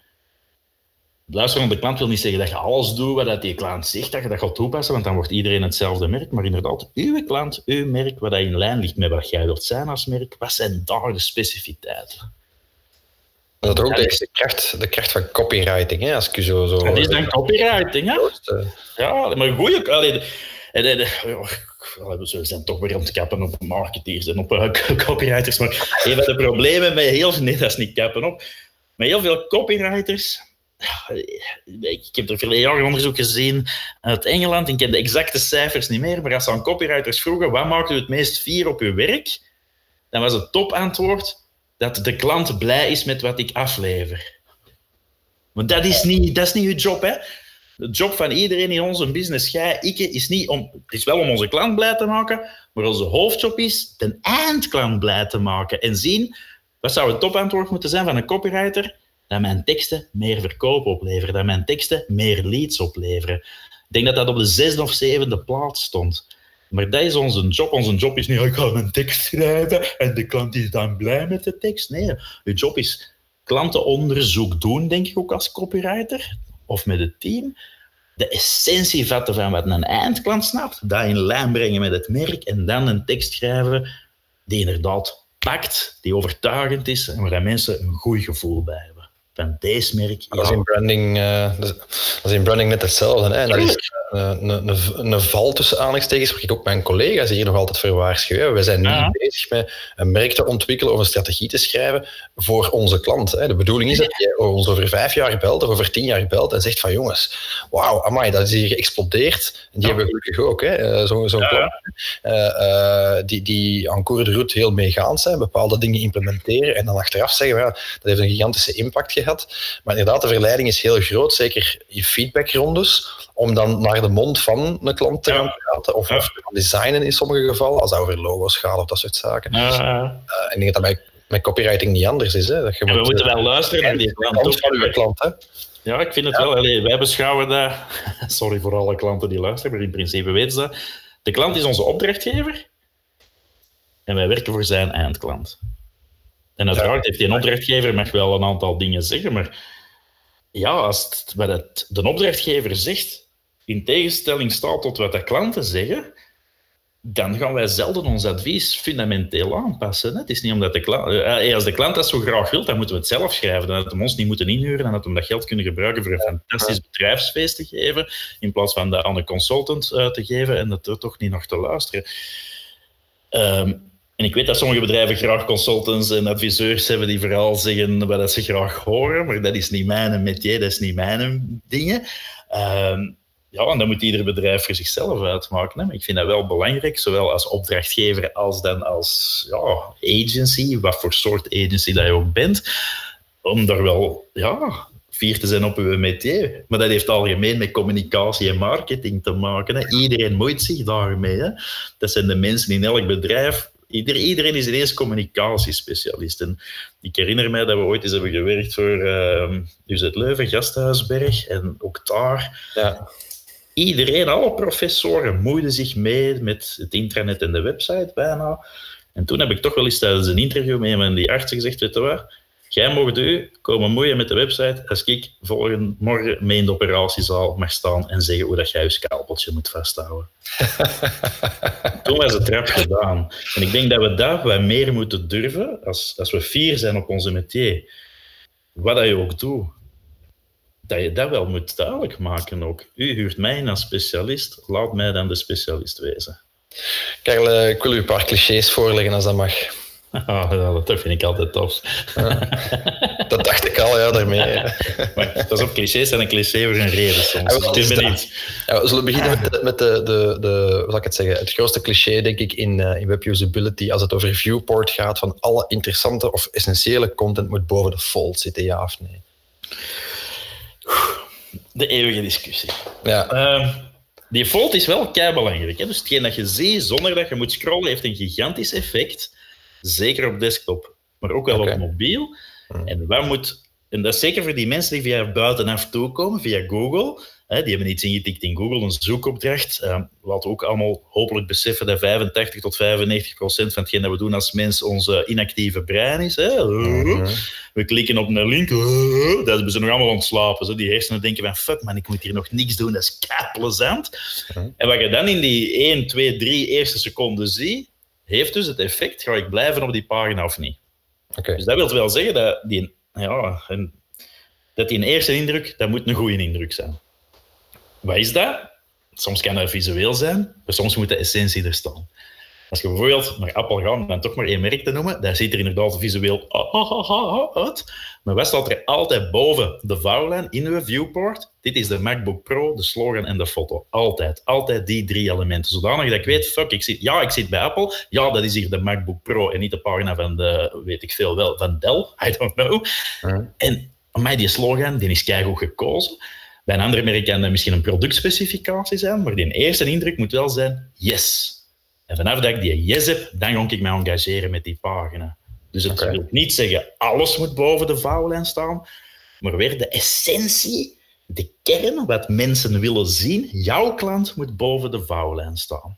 C: luisteren naar de klant wil niet zeggen dat je alles doet wat die klant zegt, dat je dat gaat toepassen, want dan wordt iedereen hetzelfde merk. Maar inderdaad, uw klant, uw merk, wat in lijn ligt met wat jij wilt zijn als merk, wat zijn daar de specificiteiten?
B: Dat is ook de, kracht, de kracht van copywriting, hè? als ik zo... zo
C: dat is dan copywriting, hè? Ja, maar goeie... Allee, we zijn toch weer aan het kappen op marketeers en op copywriters, maar een van de problemen met heel... Nee, dat is niet kappen op. Met heel veel copywriters ik heb er veel jaren onderzoek gezien uit Engeland. Ik ken de exacte cijfers niet meer. Maar als aan copywriters vroegen wat maakt u het meest fier op uw werk, dan was het topantwoord dat de klant blij is met wat ik aflever. Maar dat is niet, dat is niet uw job, hè? De job van iedereen in onze business, jij, ik, is niet om... Het is wel om onze klant blij te maken, maar onze hoofdjob is de eindklant blij te maken. En zien, wat zou het topantwoord moeten zijn van een copywriter? Dat mijn teksten meer verkoop opleveren, dat mijn teksten meer leads opleveren. Ik denk dat dat op de zesde of zevende plaats stond. Maar dat is onze job. Onze job is niet, ik ga een tekst schrijven en de klant is dan blij met de tekst. Nee, je job is klantenonderzoek doen, denk ik ook als copywriter, of met het team. De essentie vatten van wat een eindklant snapt, dat in lijn brengen met het merk en dan een tekst schrijven die inderdaad pakt, die overtuigend is en waar mensen een goed gevoel bij hebben van deze merk.
B: Dat, is in branding, uh, dat is in branding net hetzelfde. Hè? Dat is een, een, een, val tussen aanhalingstekens, waar ik ook mijn collega's hier nog altijd voor waarschuwen. We zijn nu bezig met een merk te ontwikkelen of een strategie te schrijven voor onze klant. Hè? De bedoeling is dat je ons over vijf jaar belt of over tien jaar belt en zegt van jongens, wauw, amai, dat is hier geëxplodeerd. En die hebben we gelukkig ook, eh, zo'n zo klant. Uh, die, die aan de route heel meegaand zijn, bepaalde dingen implementeren en dan achteraf zeggen, dat heeft een gigantische impact gehad. Maar inderdaad, de verleiding is heel groot, zeker in feedbackrondes, om dan naar de mond van een klant te gaan praten, of, ja. of te gaan designen in sommige gevallen, als het over logo's gaat of dat soort zaken. Uh, en ik denk dat bij, met copywriting niet anders is. Hè? Dat je
C: we
B: moet,
C: moeten wel luisteren naar die klant.
B: van klant hè?
C: Ja, ik vind het wel. Allee, wij beschouwen dat... Sorry voor alle klanten die luisteren, maar in principe weten ze dat. De klant is onze opdrachtgever en wij werken voor zijn eindklant. En uiteraard heeft die opdrachtgever mag wel een aantal dingen zeggen, maar ja, als het, wat het, de opdrachtgever zegt, in tegenstelling staat tot wat de klanten zeggen, dan gaan wij zelden ons advies fundamenteel aanpassen. Het is niet omdat de klant, als de klant dat zo graag wil, dan moeten we het zelf schrijven. Dan dat we ons niet moeten inhuren en dat we dat geld kunnen gebruiken voor een fantastisch bedrijfsfeest te geven, in plaats van dat aan een consultant uh, te geven en dat er toch niet nog te luisteren. Um, en ik weet dat sommige bedrijven graag consultants en adviseurs hebben die vooral zeggen wat ze graag horen, maar dat is niet mijn métier, dat is niet mijn dingen. Um, ja, en dat moet ieder bedrijf voor zichzelf uitmaken. Hè. Ik vind dat wel belangrijk, zowel als opdrachtgever als dan als ja, agency, wat voor soort agency dat je ook bent, om daar wel ja, vier te zijn op uw métier. Maar dat heeft algemeen met communicatie en marketing te maken. Hè. Iedereen moeit zich daarmee. Hè. Dat zijn de mensen in elk bedrijf. Iedereen is ineens communicatiespecialist. En ik herinner mij dat we ooit eens hebben gewerkt voor uh, UZ Leuven, Gasthuisberg. En ook daar... Ja. Iedereen, alle professoren, moeiden zich mee met het internet en de website bijna. En toen heb ik toch wel eens tijdens een interview met een die artsen gezegd, weet je wat, Jij mocht u komen moeien met de website als ik volgende morgen mee in de operatiezaal mag staan en zeggen hoe dat jij je scalpeltje moet vasthouden. Toen was het trap gedaan. En ik denk dat we daar wat meer moeten durven, als, als we fier zijn op onze métier. Wat dat je ook doet, dat je dat wel moet duidelijk maken ook. U huurt mij als specialist, laat mij dan de specialist wezen.
B: Karel, eh, ik wil u een paar clichés voorleggen als dat mag.
C: Ah, dat vind ik altijd tof.
B: dat dacht ik al, ja, daarmee.
C: maar dat is op clichés en een cliché voor een reden soms. Ja,
B: we, ja, we zullen beginnen met, de, met de, de, de, zal ik het zeggen, het grootste cliché, denk ik, in, uh, in web usability, als het over viewport gaat, van alle interessante of essentiële content moet boven de fold zitten, ja of nee?
C: De eeuwige discussie. Ja. Uh, die fold is wel kei belangrijk. Hè? Dus hetgeen dat je ziet zonder dat je moet scrollen, heeft een gigantisch effect. Zeker op desktop, maar ook wel op mobiel. Hmm. En wat moet... En dat is zeker voor die mensen die via buitenaf toekomen, via Google. Hè, die hebben iets ingetikt in Google, een zoekopdracht. Uh, laten we ook allemaal hopelijk beseffen dat 85 tot 95 procent van hetgeen dat we doen als mens onze inactieve brein is. Hè. Hmm. We klikken op een link, dat hebben ze nog allemaal ontslapen. Zo. Die hersenen denken van, fuck man, ik moet hier nog niks doen, dat is plezant. En wat je dan in die 1, 2, 3 eerste seconden ziet, heeft dus het effect, ga ik blijven op die pagina of niet? Okay. Dus dat wil wel zeggen dat die, ja, dat die een eerste indruk, dat moet een goede indruk zijn. Wat is dat? Soms kan dat visueel zijn, maar soms moet de essentie er staan. Als je bijvoorbeeld naar Apple gaat, om dan toch maar één merk te noemen, daar ziet er inderdaad visueel uit. Maar wat staat er altijd boven de vouwlijn in uw viewport? Dit is de MacBook Pro, de slogan en de foto. Altijd. Altijd die drie elementen. Zodanig dat ik weet, fuck, ik zit, ja, ik zit bij Apple. Ja, dat is hier de MacBook Pro en niet de pagina van de, weet ik veel wel, van Dell. I don't know. En mij die slogan, die is keigoed gekozen. Bij een andere merk kan dat misschien een productspecificatie zijn, maar die eerste indruk moet wel zijn, yes, en vanaf dat ik die yes heb, dan ga ik mij engageren met die pagina. Dus het wil niet zeggen, alles moet boven de vouwlijn staan, maar weer de essentie, de kern, wat mensen willen zien, jouw klant moet boven de vouwlijn staan.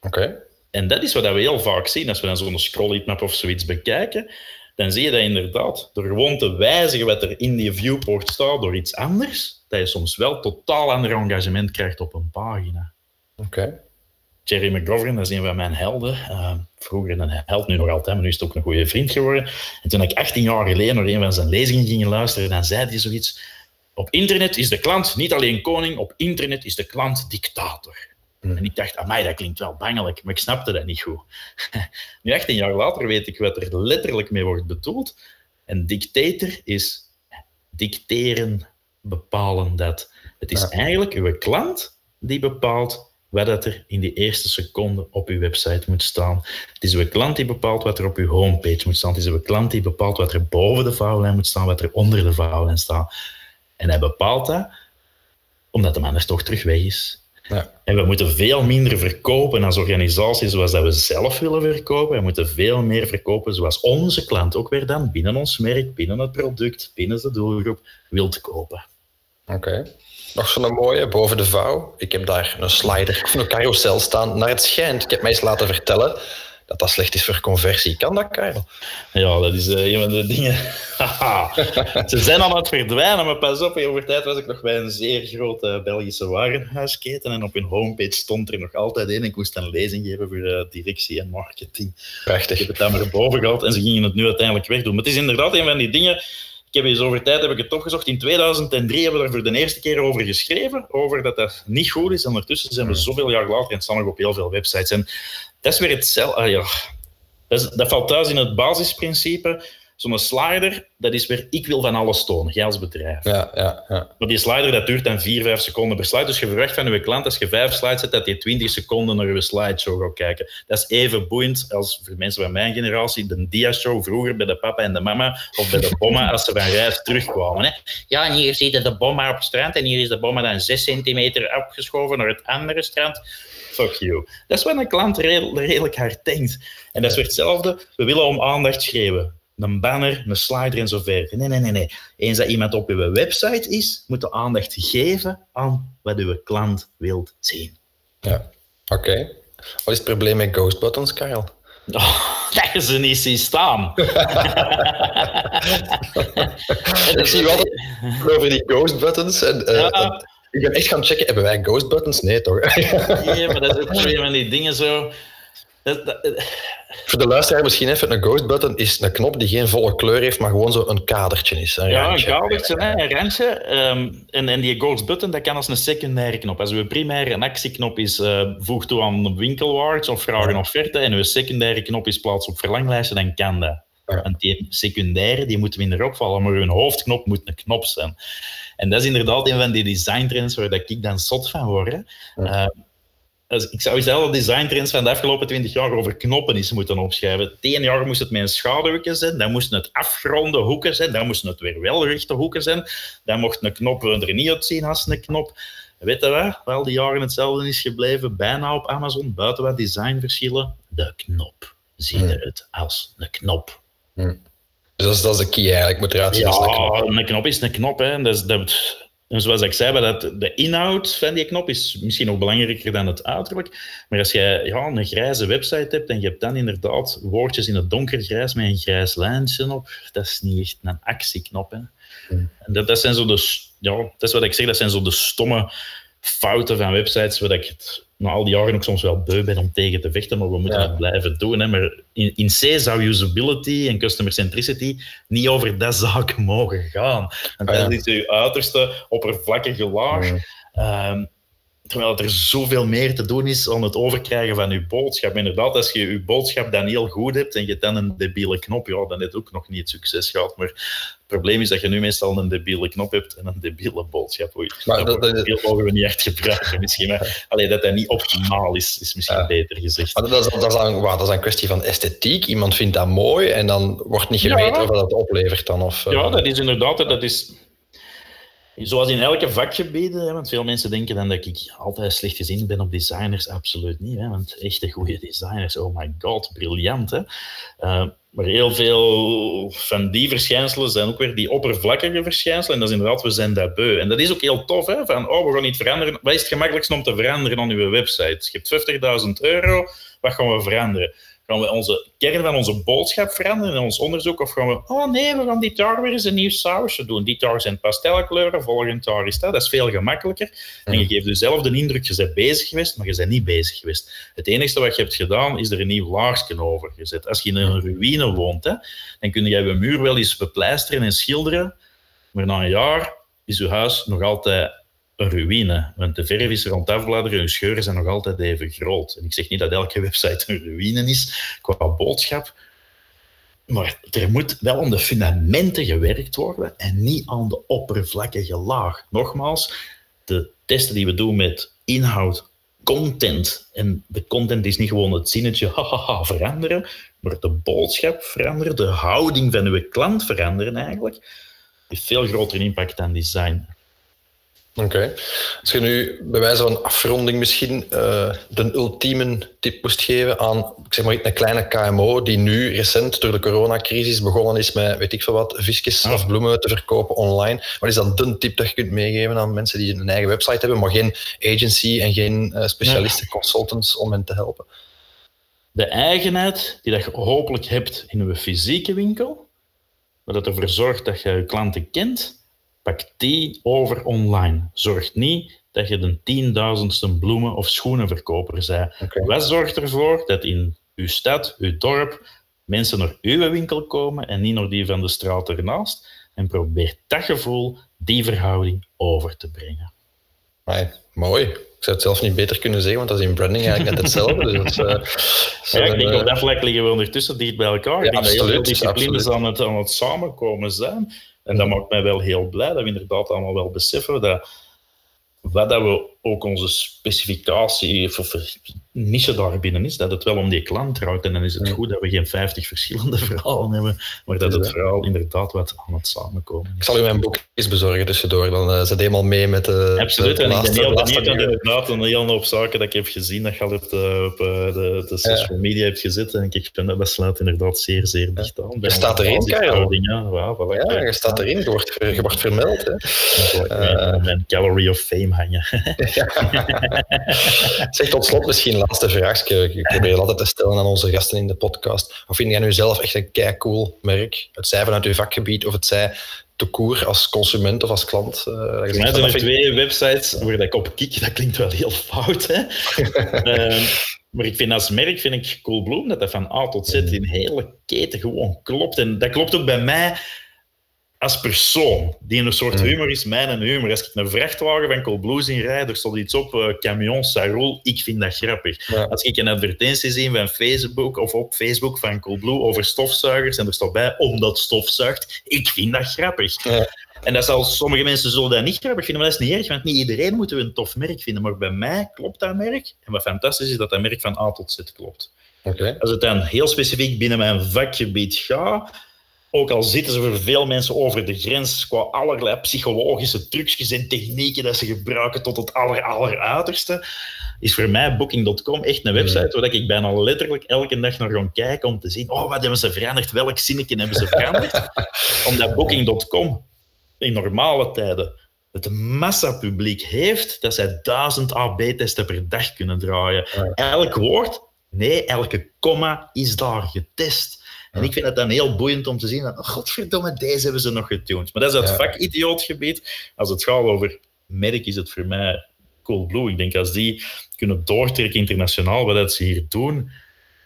B: Oké.
C: En dat is wat we heel vaak zien als we dan zo'n scroll-map of zoiets bekijken. Dan zie je dat inderdaad, door gewoon te wijzigen wat er in die viewport staat door iets anders, dat je soms wel totaal ander engagement krijgt op een pagina.
B: Oké.
C: Jerry McGovern, dat is een van mijn helden. Uh, vroeger een held, nu nog altijd, maar nu is het ook een goede vriend geworden. En toen ik 18 jaar geleden naar een van zijn lezingen ging luisteren, dan zei hij zoiets. Op internet is de klant niet alleen koning, op internet is de klant dictator. Hmm. En ik dacht, amai, dat klinkt wel bangelijk, maar ik snapte dat niet goed. nu, 18 jaar later, weet ik wat er letterlijk mee wordt bedoeld. En dictator is dicteren, bepalen dat. Het is eigenlijk uw klant die bepaalt wat dat er in die eerste seconde op uw website moet staan. Het is uw klant die bepaalt wat er op uw homepage moet staan. Het is uw klant die bepaalt wat er boven de vouwlijn moet staan, wat er onder de vouwlijn staat. En hij bepaalt dat omdat de anders toch terug weg is. Ja. En we moeten veel minder verkopen als organisatie zoals dat we zelf willen verkopen. We moeten veel meer verkopen zoals onze klant ook weer dan binnen ons merk, binnen het product, binnen de doelgroep wilt kopen.
B: Oké. Nog zo'n mooie, boven de vouw. Ik heb daar een slider of een carousel staan. Naar het schijnt, ik heb mij eens laten vertellen dat dat slecht is voor conversie. Kan dat, Karel?
C: Ja, dat is uh, een van de dingen. Ze zijn al aan het verdwijnen, maar pas op, over tijd was ik nog bij een zeer grote Belgische warenhuisketen en op hun homepage stond er nog altijd één. Ik moest een lezing geven voor de directie en marketing.
B: Prachtig.
C: Ik heb het daar maar boven gehad en ze gingen het nu uiteindelijk wegdoen. Maar het is inderdaad een van die dingen heb eens over tijd heb ik het toch gezocht. In 2003 hebben we er voor de eerste keer over geschreven, over dat dat niet goed is. En ondertussen zijn we zoveel jaar later en nog op heel veel websites. En dat is weer hetzelfde. Ah, ja. dat, dat, valt thuis in het basisprincipe. Zo'n slider, dat is weer, ik wil van alles tonen, jij als bedrijf.
B: Ja, ja, ja.
C: Maar die slider, dat duurt dan 4, 5 seconden per slide. Dus je verwacht van je klant, als je vijf slides zet, dat die 20 seconden naar je slideshow gaat kijken. Dat is even boeiend als voor mensen van mijn generatie, de dia-show vroeger bij de papa en de mama, of bij de bomma als ze van reis terugkwamen. Hè. Ja, en hier zie je de bomma op het strand, en hier is de bomma dan 6 centimeter opgeschoven naar het andere strand fuck you. Dat is wat een klant redelijk hard denkt. En dat is weer hetzelfde. We willen om aandacht schreeuwen. Een banner, een slider en zo verder. Nee, nee, nee, nee. Eens dat iemand op uw website is, moet de aandacht geven aan wat uw klant wilt zien.
B: Ja, oké. Wat is het probleem met ghost buttons, Karel?
C: Oh, dat je ze niet zien staan.
B: Ik zie wel over die ghost buttons. En, uh, ja. Ik ben echt gaan checken, hebben wij ghost buttons? Nee, toch?
C: nee, maar dat is ook van die dingen zo...
B: Voor de luisteraar misschien even, een ghost button is een knop die geen volle kleur heeft, maar gewoon zo een kadertje is. Een
C: ja, een kadertje, een randje. Ehm, en, en die ghost button, dat kan als een secundaire knop. Als uw primaire actieknop is uh, voeg toe aan winkelwaarts of vragen offerte en uw secundaire knop is plaats op verlanglijsten, dan kan dat. Ja. Want die secundaire, die moeten minder opvallen, maar uw hoofdknop moet een knop zijn. En dat is inderdaad een van die designtrends waar dat ik dan zot van word. Uh, dus ik zou zelf de designtrends van de afgelopen twintig jaar over knoppen eens moeten opschrijven. Tien jaar moest het met een zijn, dan moesten het afgeronde hoeken zijn, dan moesten het weer welrechte hoeken zijn, dan mocht een knop er niet uitzien als een knop. Weet je wat? Wel die jaren hetzelfde is gebleven, bijna op Amazon, buiten wat designverschillen. De knop ziet eruit als een knop.
B: Hm. Dus dat is, dat is de key eigenlijk, moet eruit zien
C: ja, een knop. een knop is een knop. Hè. Dat dat, en zoals ik zei, dat de inhoud van die knop is misschien nog belangrijker dan het uiterlijk. Maar als je ja, een grijze website hebt en je hebt dan inderdaad woordjes in het donkergrijs met een grijs lijntje op, dat is niet echt een actieknop. Hè. Hmm. En dat, dat zijn zo de, ja, dat is wat ik zeg, dat zijn zo de stomme fouten van websites waar ik het na al die jaren ook soms wel beu ben om tegen te vechten, maar we moeten het blijven doen. Hè. Maar in, in C zou usability en customer centricity niet over dat zaak mogen gaan. En dat is je uiterste oppervlakkige laag. Ehm, terwijl er zoveel meer te doen is aan het overkrijgen van je boodschap. Inderdaad, als je je boodschap dan heel goed hebt en je hebt dan een debiele knop, ja, dan heb je ook nog niet succes gehad. Maar het probleem is dat je nu meestal een debiele knop hebt en een debiele boodschap. Oei, maar dat, dat, mogen we niet echt gebruiken misschien. Maar allee, dat dat niet optimaal is, is misschien beter gezegd.
B: Maar dat, is, dat, is een, dat is een kwestie van esthetiek. Iemand vindt dat mooi en dan wordt niet gemeten ja. of dat oplevert dan. Of,
C: ja, dat is inderdaad... Dat is, Zoals in elke vakgebied, want veel mensen denken dan dat ik altijd slecht gezien ben op designers. Absoluut niet, hè, want echte goede designers, oh my god, briljant. Hè. Uh, maar heel veel van die verschijnselen zijn ook weer die oppervlakkige verschijnselen. En dat is inderdaad, we zijn dat beu. En dat is ook heel tof, hè, van oh, we gaan niet veranderen. Wat is het gemakkelijkste om te veranderen aan uw website? Je hebt 50.000 euro, wat gaan we veranderen? Gaan we onze kern van onze boodschap veranderen in ons onderzoek? Of gaan we, oh nee, we gaan dit jaar weer eens een nieuw sausje doen. Dit jaar zijn pastelkleuren, volgend jaar is dat. Dat is veel gemakkelijker. En je geeft jezelf de indruk, je bent bezig geweest, maar je bent niet bezig geweest. Het enige wat je hebt gedaan, is er een nieuw laarsje over gezet. Als je in een ruïne woont, hè, dan kun je je muur wel eens bepleisteren en schilderen. Maar na een jaar is je huis nog altijd een ruïne. Want de verf is rond afbladderen en scheuren zijn nog altijd even groot. En ik zeg niet dat elke website een ruïne is qua boodschap. Maar er moet wel aan de fundamenten gewerkt worden en niet aan de oppervlakkige laag. Nogmaals, de testen die we doen met inhoud, content. En de content is niet gewoon het zinnetje hahaha veranderen, maar de boodschap veranderen, de houding van uw klant veranderen eigenlijk. Heeft veel groter impact dan design.
B: Oké. Als je nu bij wijze van afronding misschien uh, de ultieme tip moest geven aan ik zeg maar, een kleine KMO die nu recent door de coronacrisis begonnen is met, weet ik veel wat, visjes of bloemen te verkopen online. Wat is dan de tip dat je kunt meegeven aan mensen die een eigen website hebben, maar geen agency en geen uh, specialisten, consultants om hen te helpen?
C: De eigenheid die dat je hopelijk hebt in je fysieke winkel, maar dat ervoor zorgt dat je je klanten kent, Pak die over online. Zorg niet dat je de tienduizendste bloemen- of schoenenverkoper bent. Okay. Wat zorgt ervoor dat in uw stad, uw dorp, mensen naar uw winkel komen en niet naar die van de straat ernaast? En probeer dat gevoel, die verhouding over te brengen.
B: Mooi. Ik zou het zelf niet beter kunnen zeggen, want dat is in branding eigenlijk net hetzelfde. Dus, uh,
C: ja, ik denk op dat vlak liggen we ondertussen dicht bij elkaar. Ja, ik denk absoluut, dat heel veel disciplines aan het, aan het samenkomen zijn. En dat maakt mij wel heel blij dat we inderdaad allemaal wel beseffen dat wat dat we ook onze specificatie of niche daar binnen is, dat het wel om die klant draait. En dan is het goed dat we geen 50 verschillende verhalen hebben, maar dat het verhaal inderdaad wat aan het samenkomen is.
B: Ik zal u mijn boek eens bezorgen tussendoor, dan uh, zit helemaal mee met de
C: Absoluut,
B: de
C: en ik ben heel benieuwd dat inderdaad een hele hoop zaken dat ik heb gezien, dat je al op, de, op eh, de, de social media hebt gezet. En ik vind dat dat sluit inderdaad zeer, zeer dicht aan.
B: Je staat erin, Karel.
C: Ja, ja,
B: voilà, ja, je staat erin, je wordt, je wordt vermeld. Hè.
C: Uh, mijn Gallery of Fame hangen.
B: zeg tot slot misschien laatste vraag. Ik probeer altijd te stellen aan onze gasten in de podcast. Of vind jij nu zelf echt een kei cool merk? Het zij vanuit uw vakgebied of het zij te koer als consument of als klant?
C: Uh, Voor mij zijn er twee websites waar ik op kik. Dat klinkt wel heel fout. Hè? uh, maar ik vind als merk vind ik Coolblue dat dat van A tot Z in hele keten gewoon klopt. En dat klopt ook bij mij als persoon, die een soort humor is, mijn humor. Als ik een vrachtwagen van Coolblue zie rijden, er stond iets op, uh, camion Sarol, ik vind dat grappig. Als ik een advertentie zie van Facebook of op Facebook van Coolblue over stofzuigers en er staat bij, omdat stofzuigt, ik vind dat grappig. Ja. En dat zal, sommige mensen zullen dat niet grappig vinden, maar dat is niet erg, want niet iedereen moet een tof merk vinden. Maar bij mij klopt dat merk. En wat fantastisch is, dat dat merk van A tot Z klopt.
B: Okay.
C: Als het dan heel specifiek binnen mijn vakgebied gaat, ook al zitten ze voor veel mensen over de grens qua allerlei psychologische trucjes en technieken dat ze gebruiken tot het aller, alleruiterste, is voor mij Booking.com echt een website waar ik bijna letterlijk elke dag naar ga kijken om te zien, oh, wat hebben ze veranderd? Welk zinnetje hebben ze veranderd? Omdat Booking.com in normale tijden het massapubliek heeft dat zij duizend AB-testen per dag kunnen draaien. Elk woord, nee, elke komma is daar getest. En ik vind het dan heel boeiend om te zien dat, oh, godverdomme, deze hebben ze nog getuned. Maar dat is het ja. vakidiootgebied. Als het gaat over merk, is het voor mij Coolblue. Ik denk als die kunnen doortrekken internationaal, wat dat ze hier doen,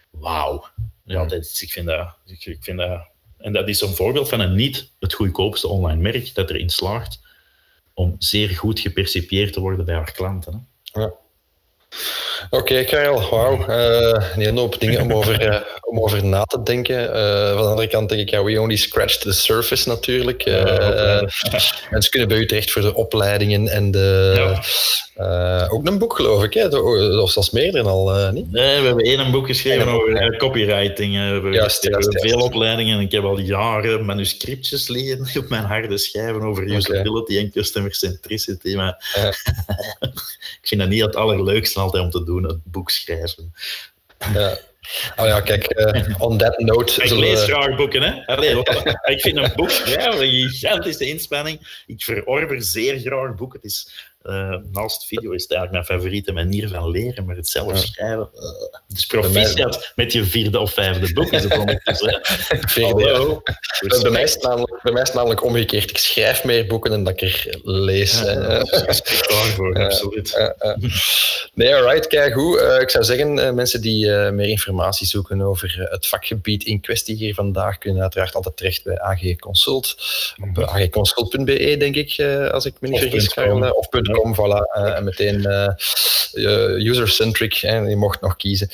C: wauw. Ja, dat is, ik, vind dat, ik, ik vind dat... En dat is een voorbeeld van een niet het goedkoopste online merk dat erin slaagt om zeer goed gepercipieerd te worden bij haar klanten.
B: Hè. Ja. Oké, okay, Karel, wauw. Uh, een hele hoop dingen om over, uh, om over na te denken. Uh, van de andere kant denk ik, ja, we only scratched the surface natuurlijk. mensen kunnen bij u terecht voor de opleidingen en de... Ja. ook een boek, geloof ik, hè? of zelfs meerdere al, niet?
C: Nee, we hebben één boek geschreven over copywriting. we hebben juist, veel opleidingen en ik heb al jaren manuscriptjes liggen op mijn harde schijven over usability okay. en customer centricity. Maar ik vind dat niet het allerleukste altijd om te doen, het boek schrijven.
B: Ja. Oh ja, kijk, uh, on that note...
C: Ik lees graag boeken, hè. Allee, ik vind een boek schrijven een gigantische inspanning. Ik verorber zeer graag boeken. Het is uh, naast video is het eigenlijk mijn favoriete manier van leren, maar het zelf schrijven. Uh, dus proficiat met je vierde of vijfde boek is het ondertussen.
B: Hallo. Dus bij, mij is namelijk, bij mij is het namelijk omgekeerd. Ik schrijf meer boeken dan dat ik er lees.
C: Ja, voor, absoluut.
B: nee, alright, kijk goed. Uh, ik zou zeggen, mensen die meer informatie zoeken over het vakgebied in kwestie hier vandaag, kunnen uiteraard altijd terecht bij AG Consult. Op agconsult.be, denk ik, als ik me niet vergis. Of Com, voilà. Uh, en meteen uh, user-centric, je mocht nog kiezen.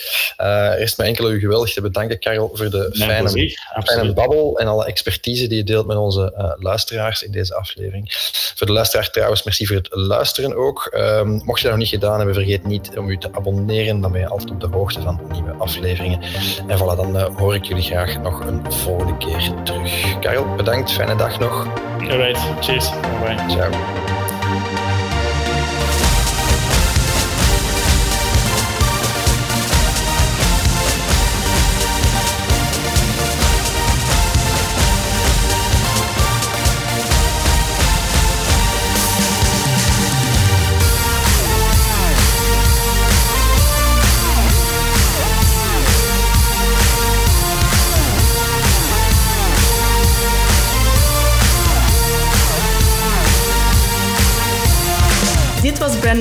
B: Eerst maar enkel u geweldig te bedanken, Karel, voor de fijne, fijne babbel en alle expertise die je deelt met onze luisteraars in deze aflevering. Voor de luisteraar trouwens, merci voor het luisteren ook. Um, mocht je dat nog niet gedaan hebben, vergeet niet om u te abonneren. Dan ben je altijd op de hoogte van nieuwe afleveringen. En voilà, dan hoor ik jullie graag nog een volgende keer terug. Karel, bedankt. Fijne dag nog.
C: Alright, cheers. Bye.
B: Ciao.